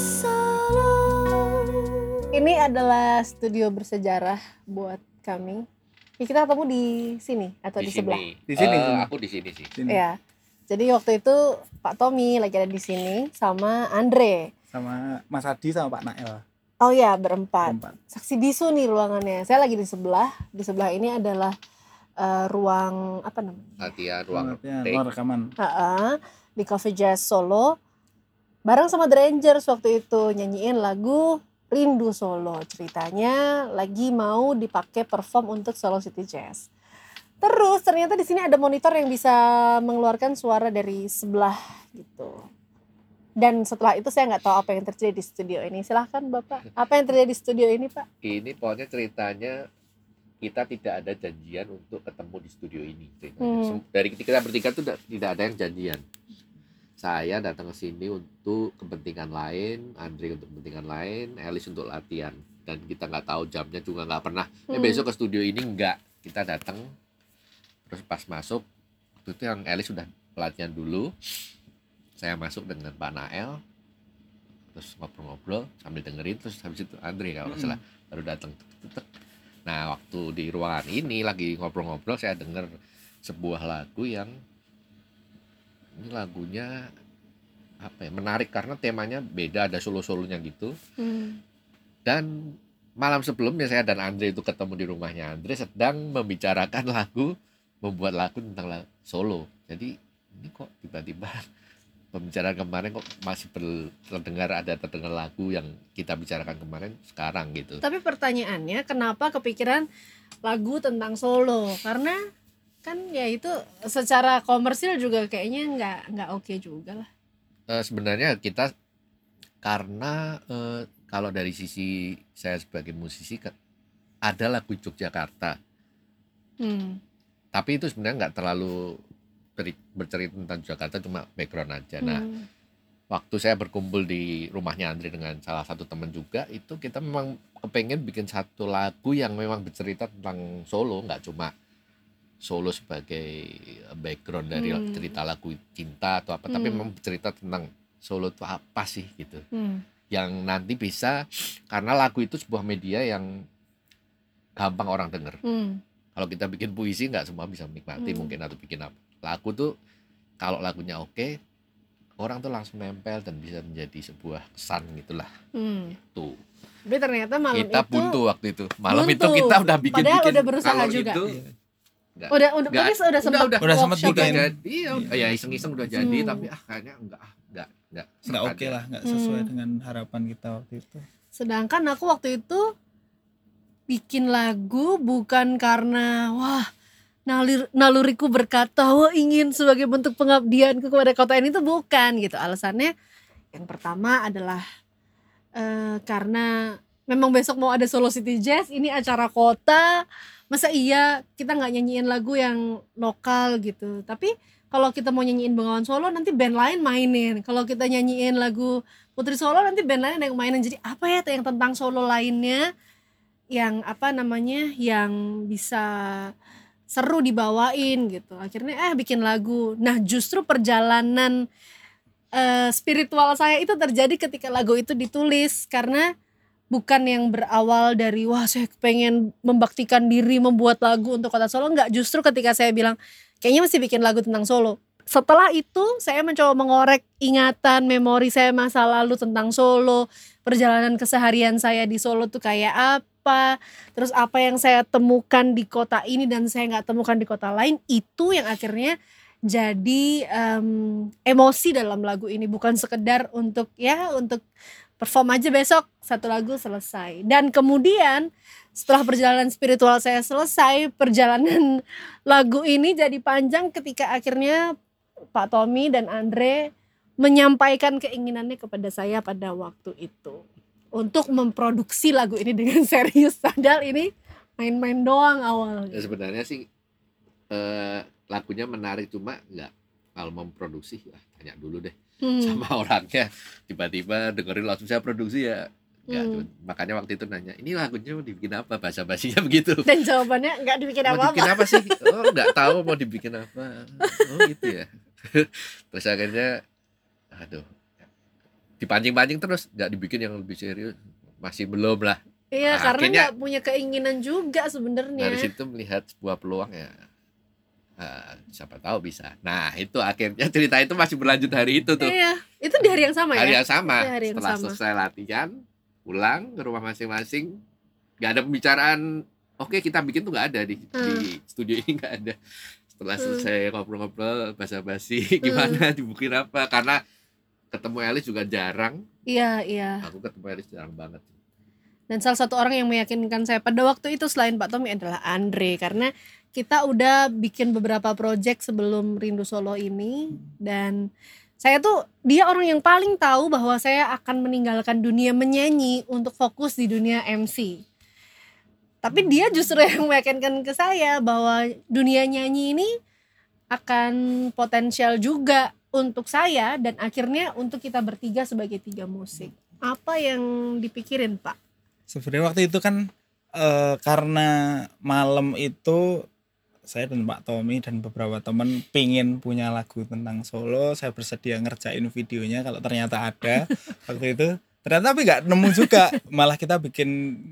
Solo. Ini adalah studio bersejarah buat kami. Ya, kita ketemu di sini atau di, sebelah. Di sini, Eh, sini. aku di sini sih. Sini. Ya. Jadi waktu itu Pak Tommy lagi ada di sini sama Andre. Sama Mas Adi sama Pak Nael. Oh ya berempat. Berempat. Saksi bisu nih ruangannya. Saya lagi di sebelah. Di sebelah ini adalah eh, ruang apa namanya? Latihan ruang ruang rekaman. Ha-ha, di Cafe Jazz Solo. Bareng sama The Rangers waktu itu nyanyiin lagu Rindu Solo. Ceritanya lagi mau dipakai perform untuk Solo City Jazz. Terus ternyata di sini ada monitor yang bisa mengeluarkan suara dari sebelah gitu. Dan setelah itu saya nggak tahu apa yang terjadi di studio ini. Silahkan Bapak, apa yang terjadi di studio ini Pak? Ini pokoknya ceritanya kita tidak ada janjian untuk ketemu di studio ini. ceritanya. Hmm. Dari kita bertiga tuh tidak tidak ada yang janjian. Saya datang ke sini untuk kepentingan lain, Andre untuk kepentingan lain, Elis untuk latihan. Dan kita nggak tahu jamnya juga nggak pernah. Eh Hmm. besok ke studio ini nggak. Kita datang terus pas masuk waktu itu yang Elis sudah pelatihan dulu. Saya masuk dengan Pak Nael terus ngobrol-ngobrol sambil dengerin terus habis itu Andre kalau nggak salah baru datang nah waktu di ruangan ini lagi ngobrol-ngobrol saya dengar sebuah lagu yang ini lagunya apa ya menarik karena temanya beda ada solo-solonya gitu Hmm. dan malam sebelumnya saya dan Andre itu ketemu di rumahnya Andre sedang membicarakan lagu membuat lagu tentang la- solo jadi ini kok tiba-tiba pembicaraan kemarin kok masih terdengar ada terdengar lagu yang kita bicarakan kemarin sekarang gitu Tapi pertanyaannya kenapa kepikiran lagu tentang solo? Karena kan ya itu secara komersil juga kayaknya nggak nggak oke juga lah. Eh, sebenarnya kita karena eh, kalau dari sisi saya sebagai musisi kan ada lagu Yogyakarta Hmm. tapi itu sebenarnya nggak terlalu bercerita tentang Jakarta cuma background aja. Nah, Hmm. waktu saya berkumpul di rumahnya Andre dengan salah satu teman juga, itu kita memang kepengen bikin satu lagu yang memang bercerita tentang Solo, nggak cuma Solo sebagai background dari Hmm. cerita lagu cinta atau apa, tapi Hmm. memang bercerita tentang Solo itu apa sih gitu. Hmm. Yang nanti bisa karena lagu itu sebuah media yang gampang orang denger Hmm. kalau kita bikin puisi nggak semua bisa menikmati Hmm. mungkin atau bikin apa lagu tuh kalau lagunya oke orang tuh langsung nempel dan bisa menjadi sebuah kesan gitulah Hmm. tuh Tapi ternyata malam kita itu buntu waktu itu malam buntu. itu kita udah bikin Padahal bikin udah berusaha kalau juga. itu Iya. udah udah Nggak, tapi udah sempat udah, udah sempat workshop udah bikin. ya? jadi iya, ya iseng-iseng udah jadi Hmm. tapi ah kayaknya enggak ah, enggak enggak Nggak serta oke aja. lah, nggak sesuai Hmm. dengan harapan kita waktu itu. Sedangkan aku waktu itu bikin lagu bukan karena wah nalir, naluriku berkata wah ingin sebagai bentuk pengabdianku kepada kota ini tuh bukan gitu. Alasannya yang pertama adalah eh, karena memang besok mau ada Solo City Jazz, ini acara kota. Masa iya kita nggak nyanyiin lagu yang lokal gitu. Tapi kalau kita mau nyanyiin Bengawan Solo nanti band lain mainin. Kalau kita nyanyiin lagu Putri Solo nanti band lain yang mainin. Jadi apa ya yang tentang Solo lainnya yang apa namanya yang bisa seru dibawain gitu. Akhirnya eh bikin lagu. Nah, justru perjalanan eh, spiritual saya itu terjadi ketika lagu itu ditulis karena bukan yang berawal dari wah saya pengen membaktikan diri membuat lagu untuk kota Solo. Enggak justru ketika saya bilang kayaknya mesti bikin lagu tentang Solo. Setelah itu saya mencoba mengorek ingatan memori saya masa lalu tentang Solo perjalanan keseharian saya di Solo tuh kayak apa terus apa yang saya temukan di kota ini dan saya nggak temukan di kota lain itu yang akhirnya jadi em, emosi dalam lagu ini. Bukan sekedar untuk ya untuk perform aja besok satu lagu selesai. Dan kemudian setelah perjalanan spiritual saya selesai perjalanan lagu ini jadi panjang ketika akhirnya Pak Tommy dan Andre menyampaikan keinginannya kepada saya pada waktu itu. Untuk memproduksi lagu ini dengan serius. Padahal ini main-main doang awalnya. Ya, sebenarnya sih eh, lagunya menarik cuma nggak kalau memproduksi ah, tanya dulu deh Hmm, sama orangnya. Tiba-tiba dengerin langsung saya produksi ya. Nggak Hmm. cuman- makanya waktu itu nanya ini lagunya mau dibikin apa? Bahasa basinya begitu. Dan jawabannya nggak dibikin mau apa-apa. dibikin apa sih? Oh nggak tahu mau dibikin apa. Oh gitu ya. Terus akhirnya aduh. Dipancing-pancing terus nggak dibikin yang lebih serius. Masih belum lah. Iya, Nah, karena nggak punya keinginan juga sebenarnya. dari situ melihat sebuah peluang ya eh, siapa tahu bisa. Nah itu akhirnya cerita itu masih berlanjut hari itu tuh. Iya, itu di hari yang sama hari ya. yang sama. Di hari yang setelah sama. selesai latihan pulang ke rumah masing-masing. Nggak ada pembicaraan. Oke kita bikin tuh nggak ada di, di studio ini nggak ada. Setelah Hmm. selesai ngobrol-ngobrol basa-basi gimana dibikin apa. Karena ketemu Elis juga jarang. Iya, iya. aku ketemu Elis jarang banget. Dan salah satu orang yang meyakinkan saya pada waktu itu selain Pak Tommy adalah Andre. Karena kita udah bikin beberapa project sebelum Rindu Solo ini dan saya tuh dia orang yang paling tahu bahwa saya akan meninggalkan dunia menyanyi untuk fokus di dunia MC. Tapi dia justru yang meyakinkan ke saya bahwa dunia nyanyi ini akan potensial juga untuk saya dan akhirnya untuk kita bertiga sebagai tiga musik. Apa yang dipikirin Pak? sebenarnya waktu itu kan eh, karena malam itu saya dan Pak Tommy dan beberapa teman pingin punya lagu tentang Solo. Saya bersedia ngerjain videonya kalau ternyata ada. Waktu itu ternyata tapi nggak nemu juga. Malah kita bikin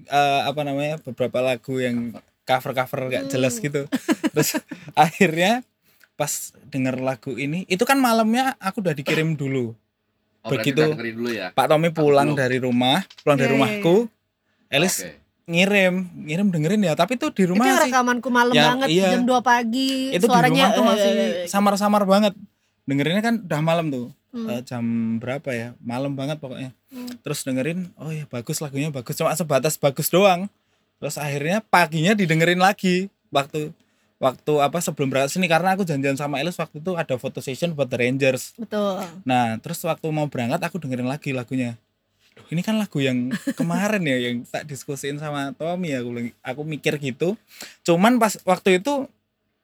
eh, apa namanya beberapa lagu yang cover cover nggak jelas Hmm. gitu. Terus akhirnya pas denger lagu ini itu kan malamnya aku udah dikirim dulu. Oh, Begitu. dulu ya? Pak Tommy pulang dari rumah pulang Iya, dari iya, rumahku. Elis Oke. Ngirim ngirim dengerin ya. Tapi tuh di itu rumah yang sih. rekamanku malam Ya, banget iya. jam 2 pagi itu di suaranya rumah tuh masih eh, samar-samar banget. Dengerinnya kan udah malam tuh hmm, Eh, jam berapa ya? Malam banget pokoknya. Hmm. terus dengerin oh ya bagus lagunya bagus. Cuma sebatas bagus doang. Terus akhirnya paginya didengerin lagi waktu waktu apa sebelum berangkat sini. Karena aku janjian sama Elis waktu itu ada photo session buat The Rangers. Betul. Nah terus waktu mau berangkat aku dengerin lagi lagunya ini kan lagu yang kemarin ya yang tak diskusiin sama Tommy. Aku bilang- aku mikir gitu. Cuman pas waktu itu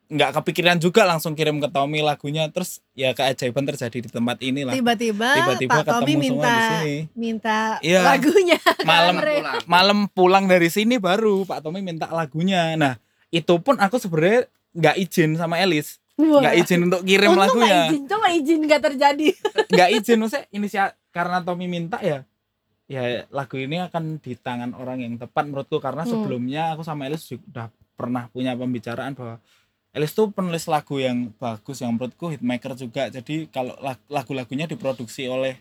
nggak kepikiran juga langsung kirim ke Tommy lagunya. Terus ya keajaiban terjadi di tempat ini lah tiba-tiba tiba-tiba Pak Tommy minta di sini. minta Iya. lagunya malam. Pulang. malam pulang dari sini baru Pak Tommy minta lagunya. Nah itu pun aku sebenarnya nggak izin sama Elis. Nggak izin untuk kirim Untung lagunya. izin. Coba izin nggak terjadi. Nggak izin maksudnya inisial karena Tommy minta ya ya lagu ini akan di tangan orang yang tepat menurutku karena Hmm. sebelumnya aku sama Elis sudah pernah punya pembicaraan bahwa Elis tuh penulis lagu yang bagus yang menurutku hitmaker juga jadi kalau lag- lagu-lagunya diproduksi oleh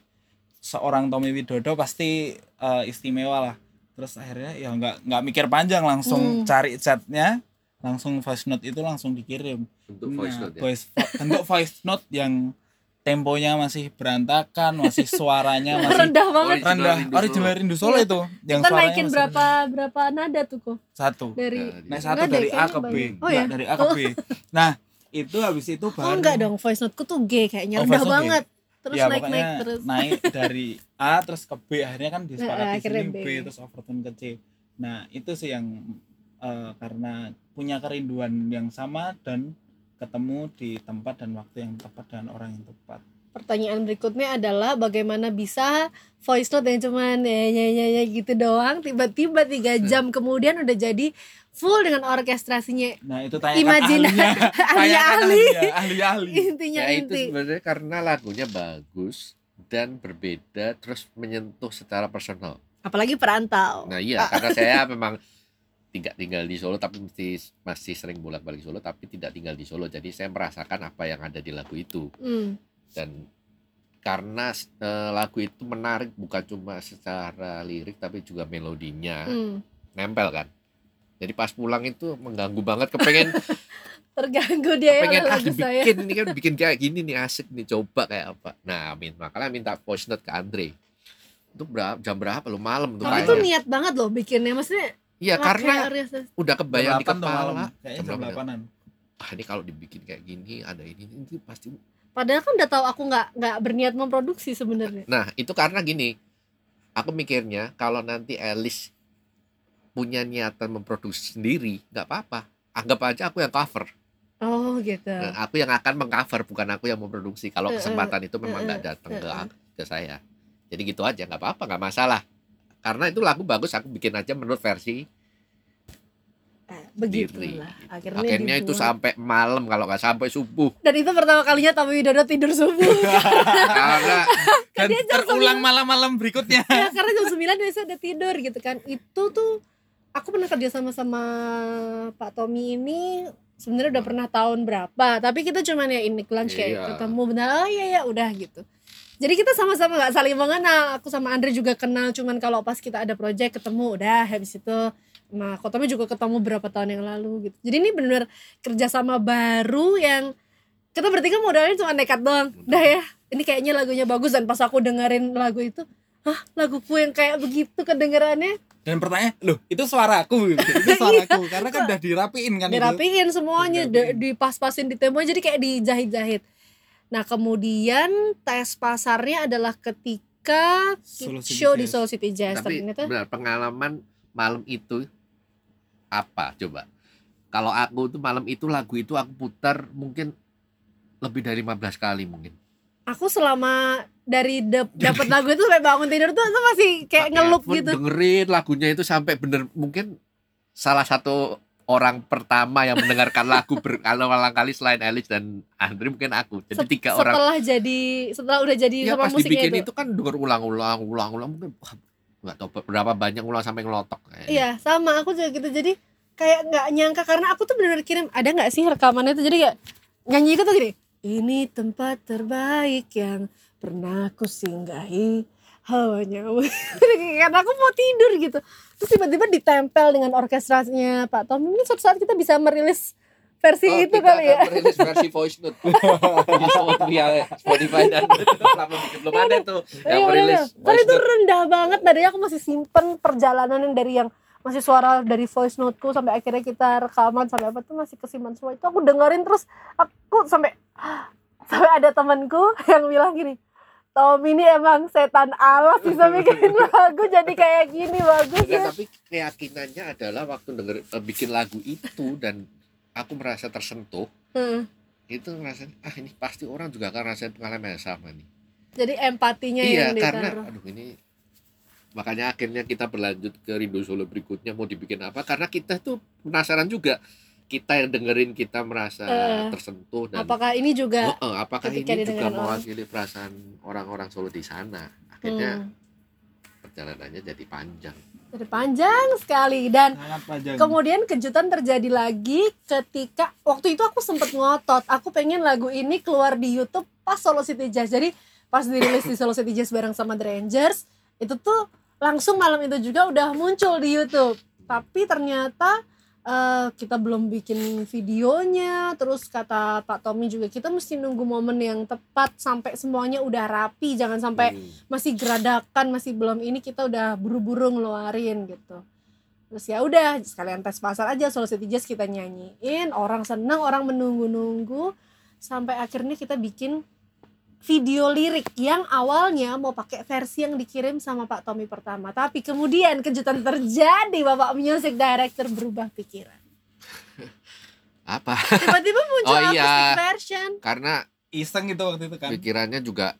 seorang Tommy Widodo pasti eh, istimewa lah terus akhirnya ya nggak nggak mikir panjang langsung Hmm. cari chatnya langsung voice note itu langsung dikirim untuk voice Nah, note ya voice- bentuk voice note yang temponya masih berantakan, masih suaranya masih rendah banget rendah. Original Rindu Solo Iya. itu yang kita suaranya naikin berapa berapa nada tuh kok rendah. satu. dari Nah, satu dari A kayaknya ke B. Oh, ya? dari A ke B. Nah, itu habis itu baru oh enggak dong voice noteku tuh G kayaknya Oh, rendah note G. banget terus ya, naik naik terus naik dari A terus ke B akhirnya kan disepakati Nah, sini B. B. terus overtone ke C. Nah, itu sih yang eh, karena punya kerinduan yang sama dan ketemu di tempat dan waktu yang tepat dengan orang yang tepat. pertanyaan berikutnya adalah bagaimana bisa voice note yang cuman ya ya ya, ya gitu doang tiba-tiba tiga Hmm. jam kemudian udah jadi full dengan orkestrasinya Nah, itu tanyakan Imagine- ahlinya. ahli ahli ahlinya, ahli-ahli. intinya ya itu inti sebenarnya karena lagunya bagus dan berbeda terus menyentuh secara personal apalagi perantau nah iya karena saya memang tidak tinggal di Solo tapi mesti masih sering bolak-balik Solo tapi tidak tinggal di Solo. Jadi saya merasakan apa yang ada di lagu itu. Hmm, dan karena eh, lagu itu menarik bukan cuma secara lirik tapi juga melodinya. Hmm. nempel kan? Jadi pas pulang itu mengganggu banget kepengen terganggu dia pengen ah saya. bikin ini kan bikin kayak gini nih asik nih coba kayak apa. Nah min makanya minta voice note ke Andre. Itu berapa jam berapa lo? Malam tuh tapi itu niat banget loh bikinnya. Maksudnya iya karena udah kebayang di Jam 8 tuh malam. kepala. Kayaknya Jam jam berapa ya? 8-an. ah ini kalau dibikin kayak gini ada ini ini pasti padahal kan udah tahu aku nggak nggak berniat memproduksi sebenarnya. Nah itu karena gini. Aku mikirnya kalau nanti Alice punya niatan memproduksi sendiri nggak apa-apa. Anggap aja aku yang cover. Oh gitu. Nah, aku yang akan mengcover bukan aku yang memproduksi. Kalau Eh, eh, kesempatan itu memang nggak datang ke ke saya. Jadi gitu aja nggak apa-apa nggak masalah karena itu lagu bagus aku bikin aja menurut versi begitulah Gitu. akhirnya, Akhirnya itu sampai malam kalau nggak sampai subuh. dan itu pertama kalinya Tommy Widodo tidur subuh. Karena dan terulang malam-malam berikutnya. Ya karena jam 9 biasa udah tidur gitu kan. Itu tuh aku pernah kerja sama sama Pak Tommy ini sebenarnya udah pernah tahun berapa. Tapi kita cuman ya ini lunch kayak Iya. ketemu benar oh iya ya udah gitu jadi kita sama-sama nggak saling mengenal. Aku sama Andre juga kenal cuman kalau pas kita ada project ketemu udah habis itu nah Kotomi juga ketemu berapa tahun yang lalu gitu. Jadi ini benar kerjasama baru yang kita bertiga modalnya cuma nekat doang. Udah ya ini kayaknya lagunya bagus dan pas aku dengerin lagu itu hah laguku yang kayak begitu kedengerannya? Dan pertanyaan loh itu suaraku gitu itu suaraku karena kan udah dirapiin kan itu. dirapiin semuanya Dirapiin. di- dipas-pasin di tembok jadi kayak dijahit-jahit nah kemudian tes pasarnya adalah ketika show di. Solo City Jazz tapi ternyata benar pengalaman malam itu apa coba? Kalau aku tuh malam itu lagu itu aku putar mungkin lebih dari 15 kali mungkin. aku selama dari dap- dapet lagu itu sampai bangun tidur tuh, tuh masih kayak Pakai ngelup gitu Dengerin lagunya itu sampai bener mungkin salah satu orang pertama yang mendengarkan lagu berulang kali selain Alice dan Andre mungkin aku. Jadi Set- tiga orang setelah jadi setelah udah jadi ya sama pas musiknya dibikin itu itu kan denger ulang-ulang ulang-ulang mungkin nggak tahu berapa banyak ulang sampai ngelotok. Iya sama aku juga gitu jadi kayak nggak nyangka karena aku tuh bener-bener kirim ada nggak sih rekamannya itu jadi kayak nyanyi itu tuh gini ini tempat terbaik yang pernah aku singgahi hawanya karena aku mau tidur gitu terus tiba-tiba ditempel dengan orkestrasinya Pak Tom. Ini suatu saat kita bisa merilis versi Oh, itu kali ya. merilis versi voice note. Di Spotify, dan belum belum ada tuh yang Iya, merilis. Karena voice itu rendah banget. Tadinya aku masih simpen perjalanan yang dari yang masih suara dari voice noteku sampai akhirnya kita rekaman sampai apa tuh masih kesimpan semua. Itu aku dengerin terus aku sampai sampai ada temanku yang bilang gini Tom ini emang setan alas bisa bikin lagu jadi kayak gini bagus Enggak, ya tapi keyakinannya adalah waktu denger eh, bikin lagu itu dan aku merasa tersentuh Hmm. itu ngerasa ah ini pasti orang juga akan rasain pengalaman yang sama nih. Jadi empatinya iya yang karena ditaruh. aduh ini makanya akhirnya kita berlanjut ke Rindu Solo berikutnya mau dibikin apa karena kita tuh penasaran juga kita yang dengerin kita merasa Eh, tersentuh dan apakah ini juga Oh, eh, apakah ketika ini juga didengarkan orang? mewakili perasaan orang-orang Solo di sana? Akhirnya Hmm, perjalanannya jadi panjang. Jadi panjang sekali. Dan panjang. Kemudian kejutan terjadi lagi ketika waktu itu aku sempet ngotot, aku pengen lagu ini keluar di YouTube pas Solo City Jazz. Jadi pas dirilis di Solo City Jazz bareng sama The Rangers, itu tuh langsung malam itu juga udah muncul di YouTube. Tapi ternyata eh, kita belum bikin videonya, terus kata Pak Tommy juga kita mesti nunggu momen yang tepat sampai semuanya udah rapi, jangan sampai Hmm. masih geradakan masih belum ini kita udah buru-buru ngeluarin gitu terus ya udah sekalian tes pasar aja Solo City Jazz kita nyanyiin orang seneng orang menunggu-nunggu sampai akhirnya kita bikin video lirik yang awalnya mau pakai versi yang dikirim sama Pak Tommy pertama tapi kemudian kejutan terjadi Bapak Music Director berubah pikiran apa tiba-tiba muncul Oh, iya. acoustic version karena iseng itu waktu itu kan pikirannya juga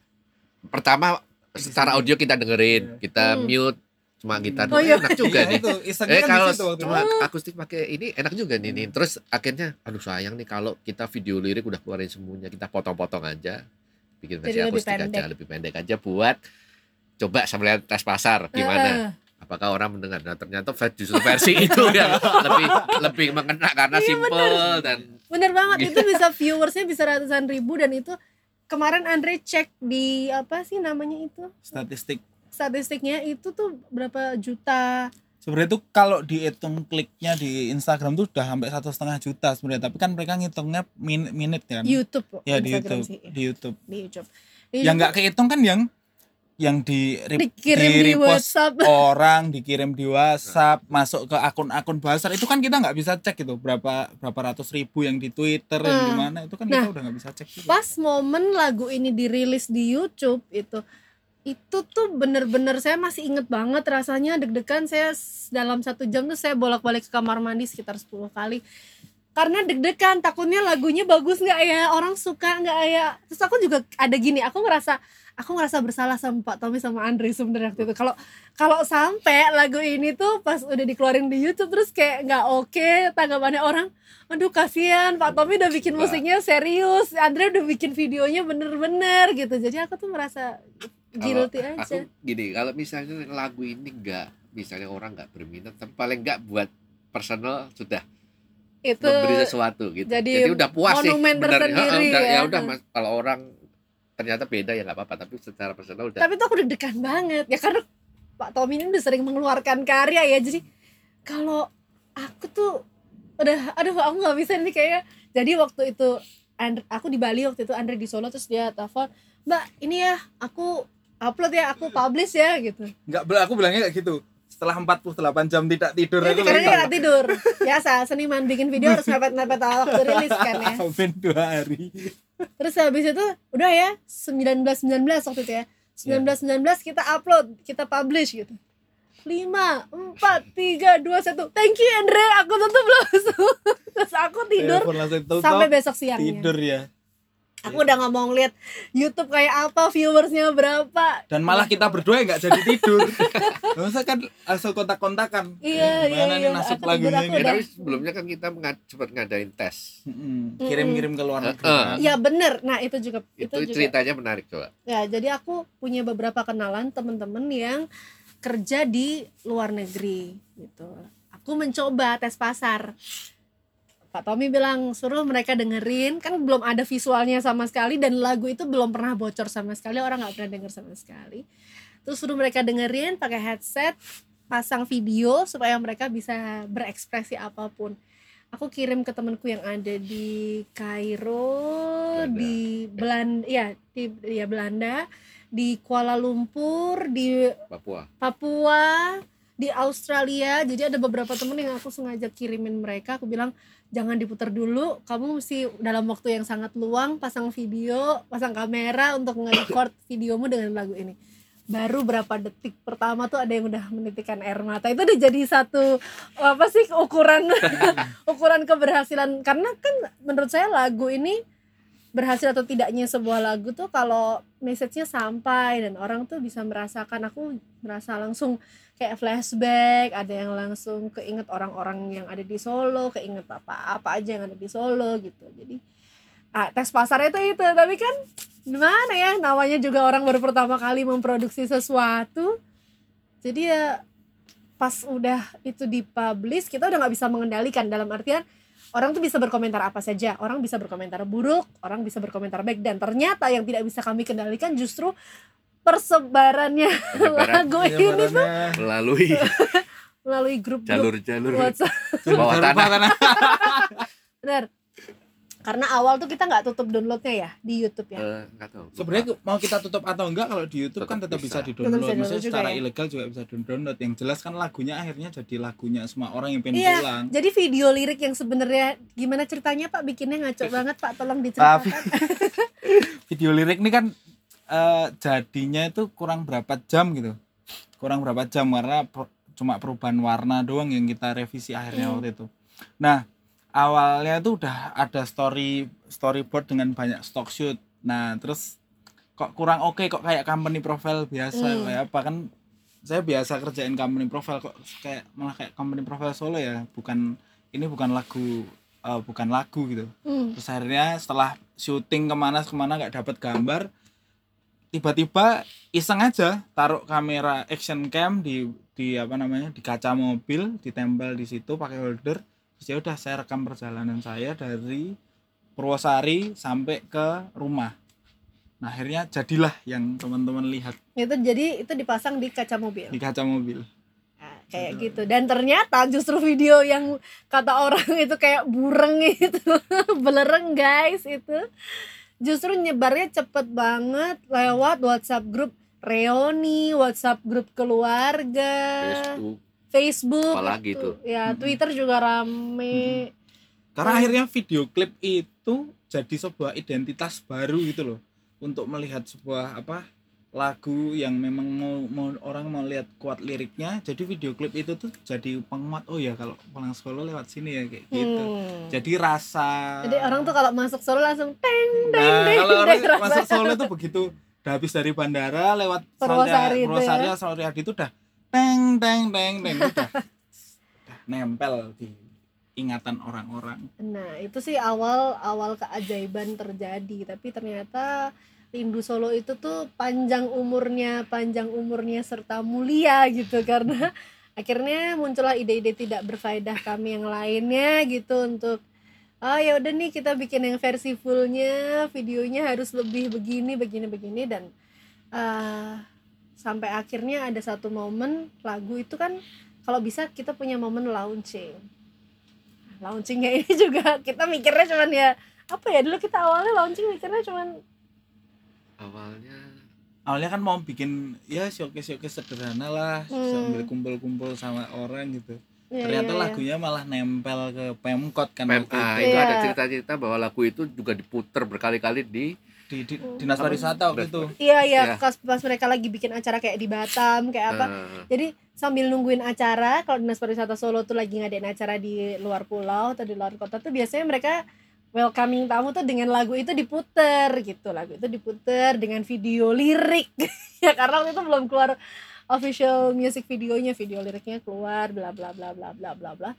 pertama secara audio kita dengerin Iya. kita Hmm. mute cuma gitar Oh, iya. enak juga Iya, nih itu Eh kan kalau di situ waktu cuma itu. akustik pakai ini enak juga nih, nih. Terus akhirnya aduh sayang nih kalau kita video lirik udah keluarin semuanya kita potong-potong aja. Bikin versi Jadi lebih akustik aja, pendek. lebih pendek aja buat coba sambil tes pasar gimana. Heeh. Apakah orang mendengar? Nah, ternyata justru versi itu yang lebih lebih mengena karena Iya, simple dan Bener banget itu bisa viewersnya bisa ratusan ribu dan itu kemarin Andre cek di apa sih namanya itu statistik statistiknya itu tuh berapa juta sebenarnya itu kalau dihitung kliknya di Instagram tuh udah sampai satu setengah juta sebenarnya. Tapi kan mereka ngitungnya min minute kan? YouTube ya di YouTube sih, di YouTube. Di YouTube. Di yang YouTube nggak kehitung kan yang yang di, dikirim di, repost WhatsApp. orang dikirim di WhatsApp masuk ke akun-akun bahasa itu kan kita nggak bisa cek itu berapa berapa ratus ribu yang di Twitter yang Hmm. di mana. Itu kan Nah, kita udah nggak bisa cek juga. pas momen lagu ini dirilis di YouTube itu itu tuh bener-bener saya masih inget banget rasanya deg-degan saya dalam satu jam tuh saya bolak-balik ke kamar mandi sekitar 10 kali. Karena deg-degan takutnya lagunya bagus nggak ya orang suka nggak ya. Terus aku juga ada gini aku ngerasa aku ngerasa bersalah sama Pak Tommy sama Andre sebenarnya waktu itu. Kalau kalau sampai lagu ini tuh pas udah dikeluarin di YouTube terus kayak nggak oke tanggapannya orang aduh kasihan Pak Tommy udah bikin Suka. musiknya serius Andre udah bikin videonya bener-bener gitu. Jadi aku tuh merasa Kalau guilty aja. aku gini kalau misalnya lagu ini enggak misalnya orang nggak berminat tapi paling enggak buat personal sudah itu memberi sesuatu gitu. jadi udah puas sih monumen bener. tersendiri ya. ya. udah mas. Kalau orang ternyata beda ya nggak apa-apa tapi secara personal udah. Tapi tuh aku deg-degan banget ya karena Pak Tommy ini udah sering mengeluarkan karya ya jadi kalau aku tuh udah aduh aku nggak bisa nih kayaknya. Jadi waktu itu And- aku di Bali waktu itu Andre di Solo terus dia telepon Mbak ini ya aku upload ya aku publish ya gitu Enggak, aku bilangnya kayak gitu. Setelah 48 jam tidak tidur aku karena nggak tidur biasa seniman bikin video harus mepet-mepet waktu rilis kan ya Sampai dua hari. Terus habis itu udah ya 1919 waktu itu ya. 1919 kita upload, kita publish gitu. 5 4 3 2 1. Thank you Andre, aku tutup langsung. Terus aku tidur sampai besok siangnya. tidur ya. Aku udah nggak mau ngeliat YouTube kayak apa, viewersnya berapa. Dan malah kita berdua nggak jadi tidur. Masa kan langsung kontak-kontakan. Iya, Eh, iya, iya. nih nasib lagunya ini? Udah- tapi sebelumnya kan kita ngad, sempat ngadain tes. Kirim-kirim ke luar negeri. Heeh. kan. Ya bener, nah itu juga itu, itu, juga. ceritanya menarik coba Ya, jadi aku punya beberapa kenalan temen-temen yang kerja di luar negeri gitu. Aku mencoba tes pasar. Pak Tommy bilang suruh mereka dengerin, kan belum ada visualnya sama sekali dan lagu itu belum pernah bocor sama sekali, orang nggak pernah denger sama sekali. Terus suruh mereka dengerin pakai headset, pasang video supaya mereka bisa berekspresi apa pun. Aku kirim ke temanku yang ada di Kairo, Belanda. di Belanda, ya di ya Belanda, di Kuala Lumpur, di Papua Papua, di Australia. Jadi ada beberapa temen yang aku sengaja kirimin mereka. Aku bilang jangan diputar dulu. Kamu mesti dalam waktu yang sangat luang pasang video, pasang kamera untuk nge-record videomu dengan lagu ini. Baru berapa detik pertama tuh ada yang udah menitikkan air mata. Itu udah jadi satu apa sih ukuran ukuran keberhasilan karena kan menurut saya lagu ini berhasil atau tidaknya sebuah lagu tuh kalau message-nya sampai dan orang tuh bisa merasakan aku merasa langsung kayak flashback ada yang langsung keinget orang-orang yang ada di Solo keinget apa-apa aja yang ada di Solo gitu. Jadi ah, tes pasarnya itu itu. Tapi kan gimana ya namanya juga orang baru pertama kali memproduksi sesuatu. Jadi ya pas udah itu dipublish kita udah nggak bisa mengendalikan. Dalam artian orang tuh bisa berkomentar apa saja. Orang bisa berkomentar buruk orang bisa berkomentar baik. Dan ternyata yang tidak bisa kami kendalikan justru persebarannya penyebaran lagu ini badannya. melalui. Melalui grup-grup jalur-jalur. WhatsApp. Bawah tanah. Benar karena awal tuh kita nggak tutup downloadnya ya di YouTube ya Eh, tahu Sebenarnya mau kita tutup atau enggak kalau di YouTube kan Tetap bisa bisa. di Tetap bisa download. di-download Maksudnya juga secara ya. ilegal juga bisa di download. Yang jelas kan lagunya akhirnya jadi lagunya semua orang yang pengen Iya, pulang. jadi video lirik yang sebenarnya gimana ceritanya Pak bikinnya ngaco banget Pak tolong diceritakan video lirik ini kan eh, jadinya itu kurang berapa jam gitu. Kurang berapa jam karena per- cuma perubahan warna doang yang kita revisi akhirnya Hmm. waktu itu. Nah, awalnya itu udah ada story storyboard dengan banyak stock shoot. Nah, terus kok kurang oke kok kayak company profile biasa Hmm. kayak apa kan? Saya biasa kerjain company profile kok kayak malah kayak company profile solo ya. Bukan ini bukan lagu eh, bukan lagu gitu. Hmm, terus akhirnya setelah syuting ke mana ke mana nggak dapat gambar tiba-tiba iseng aja taruh kamera action cam di di apa namanya di kaca mobil ditempel di situ pakai holder terus ya udah saya rekam perjalanan saya dari Purwosari sampai ke rumah. Nah akhirnya jadilah yang teman-teman lihat. Itu jadi itu dipasang di kaca mobil? Di kaca mobil. Nah, kayak gitu. Dan ternyata justru video yang kata orang itu kayak bureng itu belereng guys itu. Justru nyebarnya cepet banget lewat WhatsApp grup reuni WhatsApp grup keluarga. Facebook Facebook Apalagi itu. tuh. ya. Twitter juga rame karena Hmm. akhirnya video klip itu jadi sebuah identitas baru gitu loh untuk melihat sebuah apa lagu yang memang mau mau orang mau lihat kuat liriknya jadi video klip itu tuh jadi penguat oh ya kalau pulang Solo lewat sini ya kayak gitu Hmm. jadi rasa Jadi orang tuh kalau masuk Solo langsung teng teng nah teng kalau orang masuk Solo tuh begitu udah habis dari bandara lewat Purwosari itu Purwosari ya. Solo itu udah teng teng teng teng udah, udah nempel di ingatan orang-orang. Nah itu sih awal awal keajaiban terjadi. Tapi ternyata Rindu Solo itu tuh panjang umurnya panjang umurnya serta mulia gitu. Karena akhirnya muncullah ide-ide tidak berfaedah kami yang lainnya gitu untuk oh ya udah nih kita bikin yang versi fullnya videonya harus lebih begini begini begini. Dan eh, sampai akhirnya ada satu momen lagu itu kan kalau bisa kita punya momen launching launchingnya ini juga kita mikirnya cuman ya apa ya dulu kita awalnya launching mikirnya cuman awalnya awalnya kan mau bikin ya showcase showcase sederhana lah Hmm. sambil kumpul-kumpul sama orang gitu ya, ternyata ya, ya. lagunya malah nempel ke pemkot kan waktu itu. itu Iya. ada cerita-cerita bahwa lagu itu juga diputer berkali-kali di di, di dinas pariwisata waktu itu. Iya iya Ya. pas, pas mereka lagi bikin acara kayak di Batam kayak apa. Eh, jadi sambil nungguin acara kalau dinas pariwisata Solo tuh lagi ngadain acara di luar pulau atau di luar kota tuh biasanya mereka welcoming tamu tuh dengan lagu itu diputer gitu. Lagu itu diputer dengan video lirik. Ya karena waktu itu belum keluar official music videonya video liriknya keluar bla bla bla bla bla bla bla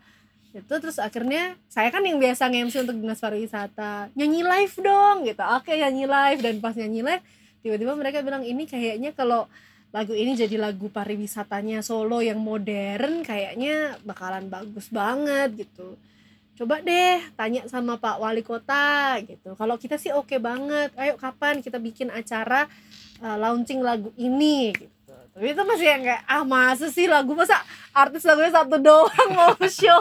itu terus akhirnya saya kan yang biasa nge-MC untuk dinas pariwisata. Nyanyi live dong gitu. Oke nyanyi live. Dan pas nyanyi live tiba-tiba mereka bilang ini kayaknya kalau lagu ini jadi lagu pariwisatanya Solo yang modern kayaknya bakalan bagus banget gitu. Coba deh tanya sama Pak Wali Kota gitu. Kalau kita sih oke banget. Ayo kapan kita bikin acara uh, launching lagu ini gitu tapi itu masih yang kayak ah masa sih lagu masa artis lagunya satu doang mau show?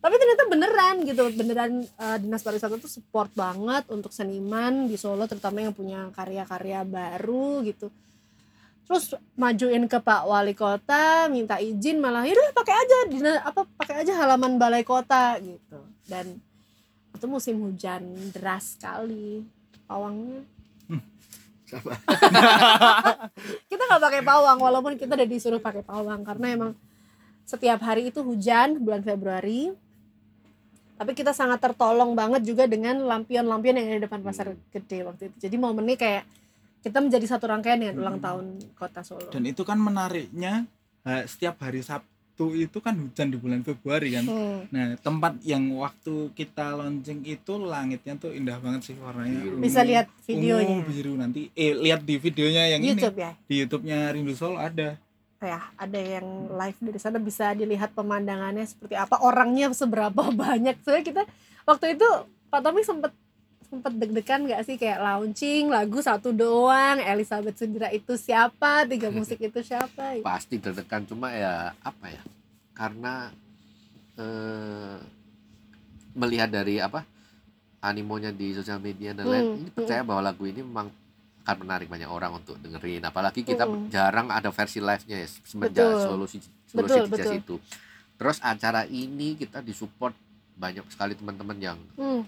Tapi ternyata beneran gitu beneran uh, dinas pariwisata tuh support banget untuk seniman di Solo terutama yang punya karya-karya baru gitu. Terus majuin ke Pak Wali Kota minta izin malah ya udah pakai aja dina, apa pakai aja halaman balai kota gitu. Dan itu musim hujan deras sekali pawangnya Siapa? kita nggak pakai pawang walaupun kita udah disuruh pakai pawang karena emang setiap hari itu hujan bulan Februari tapi kita sangat tertolong banget juga dengan lampion-lampion yang ada di depan pasar gede waktu itu jadi momennya kayak kita menjadi satu rangkaian dengan ulang Hmm. tahun kota Solo dan itu kan menariknya setiap hari Sabtu itu kan hujan di bulan Februari kan. Hmm. nah tempat yang waktu kita launching itu langitnya tuh indah banget sih warnanya. Biru. ungu- bisa lihat videonya. Ungu biru. Nanti eh lihat di videonya yang YouTube ini ya? Di YouTube-nya Rindu Solo ada. Ya ada yang live dari sana. Bisa dilihat pemandangannya seperti apa. Orangnya seberapa banyak. Soalnya kita waktu itu Pak Tommy sempet sempet deg-degan gak sih? Kayak launching lagu satu doang Elizabeth Sundira itu siapa? Tiga musik itu siapa? Pasti tertekan cuma ya apa ya? Karena eh, melihat dari apa animonya di sosial media dan lain Hmm, ini percaya bahwa lagu ini memang akan menarik banyak orang untuk dengerin. Apalagi kita Mm-mm. jarang ada versi live-nya ya semenjak Betul. City- Solo Betul, betul. itu. Terus acara ini kita disupport banyak sekali teman-teman yang Hmm,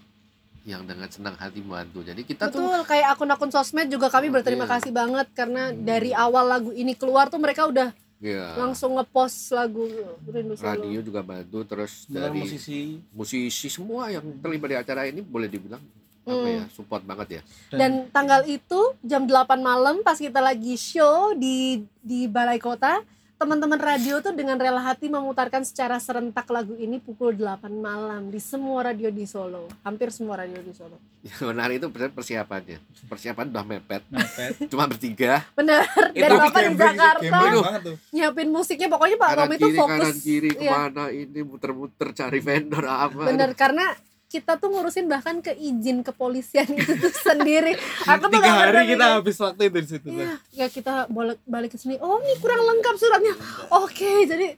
yang dengan senang hati membantu jadi kita tuh betul kayak akun-akun sosmed juga kami Oh, berterima iya. kasih banget karena Hmm. dari awal lagu ini keluar tuh mereka udah ya, langsung ngepost lagu Rindu Solo radio juga bantu terus Bilang dari musisi musisi semua yang terlibat di acara ini boleh dibilang apa Hmm. ya support banget ya Dan tanggal itu jam 8 malam pas kita lagi show di di Balai Kota, teman-teman radio tuh dengan rela hati memutarkan secara serentak lagu ini pukul 8 malam di semua radio di Solo. Hampir semua radio di Solo. yang menarik itu persi- persiapannya persiapan udah mepet mepet cuma bertiga Bener. itu Dan Bapak di Jakarta gambling banget tuh nyiapin musiknya pokoknya Pak Tom itu kiri fokus. kanan kiri Iya. ke mana ini muter-muter cari vendor apa Bener karena kita tuh ngurusin bahkan ke izin kepolisian itu tuh sendiri. Aku tuh tiga gak hari kita mikir. habis waktu itu di situ. Iya, ya kita balik balik ke sini. Oh, ini kurang lengkap suratnya. Oke, jadi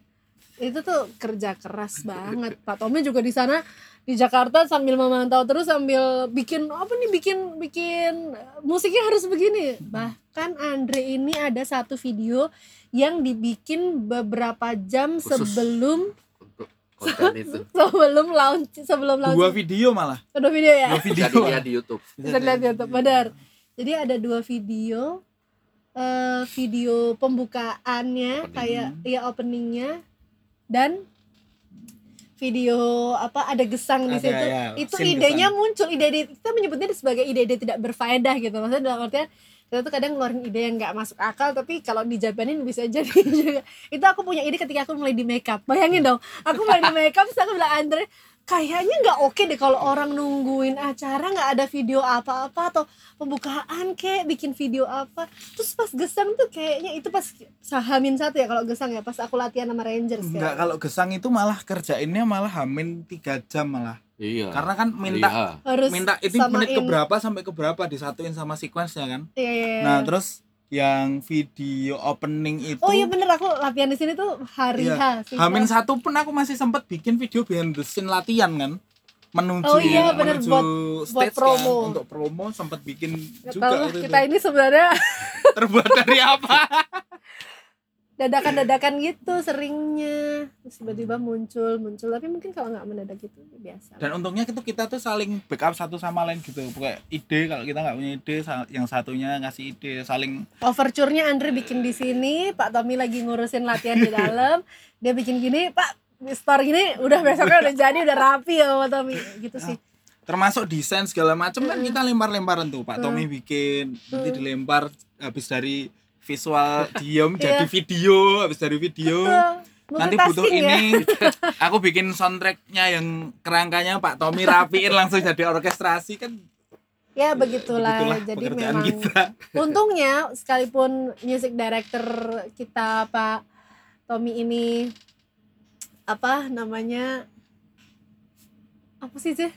itu tuh kerja keras banget. Pak Tommy juga di sana di Jakarta sambil memantau terus sambil bikin apa nih bikin bikin eh, musiknya harus begini. Bahkan Andre ini ada satu video yang dibikin beberapa jam Khusus. sebelum konten itu sebelum launch sebelum launch dua video malah Ada video ya. dua video bisa dilihat di YouTube Bisa dilihat di YouTube, benar. Jadi ada dua video eh video pembukaannya Opening. kayak ya openingnya dan video apa ada gesang di situ. ya, itu idenya gesang. muncul ide-ide kita menyebutnya sebagai ide-ide tidak berfaedah gitu. Maksudnya dalam artian kita tuh kadang ngeluarin ide yang nggak masuk akal tapi kalau dijabanin bisa jadi juga. Itu aku punya ide ketika aku mulai di makeup. Bayangin dong aku mulai di makeup terus aku bilang Andre kayaknya nggak oke deh kalau orang nungguin acara nggak ada video apa-apa atau pembukaan kayak bikin video apa terus pas gesang tuh kayaknya itu pas sahamin satu ya kalau gesang ya pas aku latihan sama Rangers Enggak, ya kalau gesang itu malah kerjainnya malah hamin tiga jam malah. Iya. Karena kan minta Iya. harus minta itu menit keberapa sampai keberapa disatuin sama sequence-nya kan. Iya, iya, iya. Nah, terus yang video opening itu. Oh iya bener. Aku latihan di sini tuh hari Iya. H Hamin satu pun aku masih sempat bikin video behind the scene latihan kan? Menuju Oh iya, bener, menuju buat- buat stage promo. kan untuk promo sempat bikin Nggak juga tahu kita itu. ini sebenarnya terbuat dari apa dadakan-dadakan gitu seringnya. Terus tiba-tiba muncul muncul. Tapi mungkin kalau nggak mendadak gitu biasa. Dan untungnya itu kita tuh saling backup satu sama lain gitu. Pokoknya ide kalau kita nggak punya ide yang satunya ngasih ide saling overture-nya Andre bikin di sini Pak Tommy lagi ngurusin latihan di dalam. Dia bikin gini Pak store gini udah besoknya udah jadi udah rapi ya Pak Tommy. Gitu sih. Termasuk desain segala macam kan Mm. kita lempar-lemparan tuh. Pak Mm. Tommy bikin nanti Mm. dilempar habis dari visual diem Iya. jadi video habis dari video. Betul. nanti butuh ya. ini. Aku bikin soundtracknya yang kerangkanya Pak Tommy rapiin langsung jadi orkestrasi kan ya begitulah, begitulah jadi memang kita. untungnya sekalipun music director kita Pak Tommy ini apa namanya apa sih sih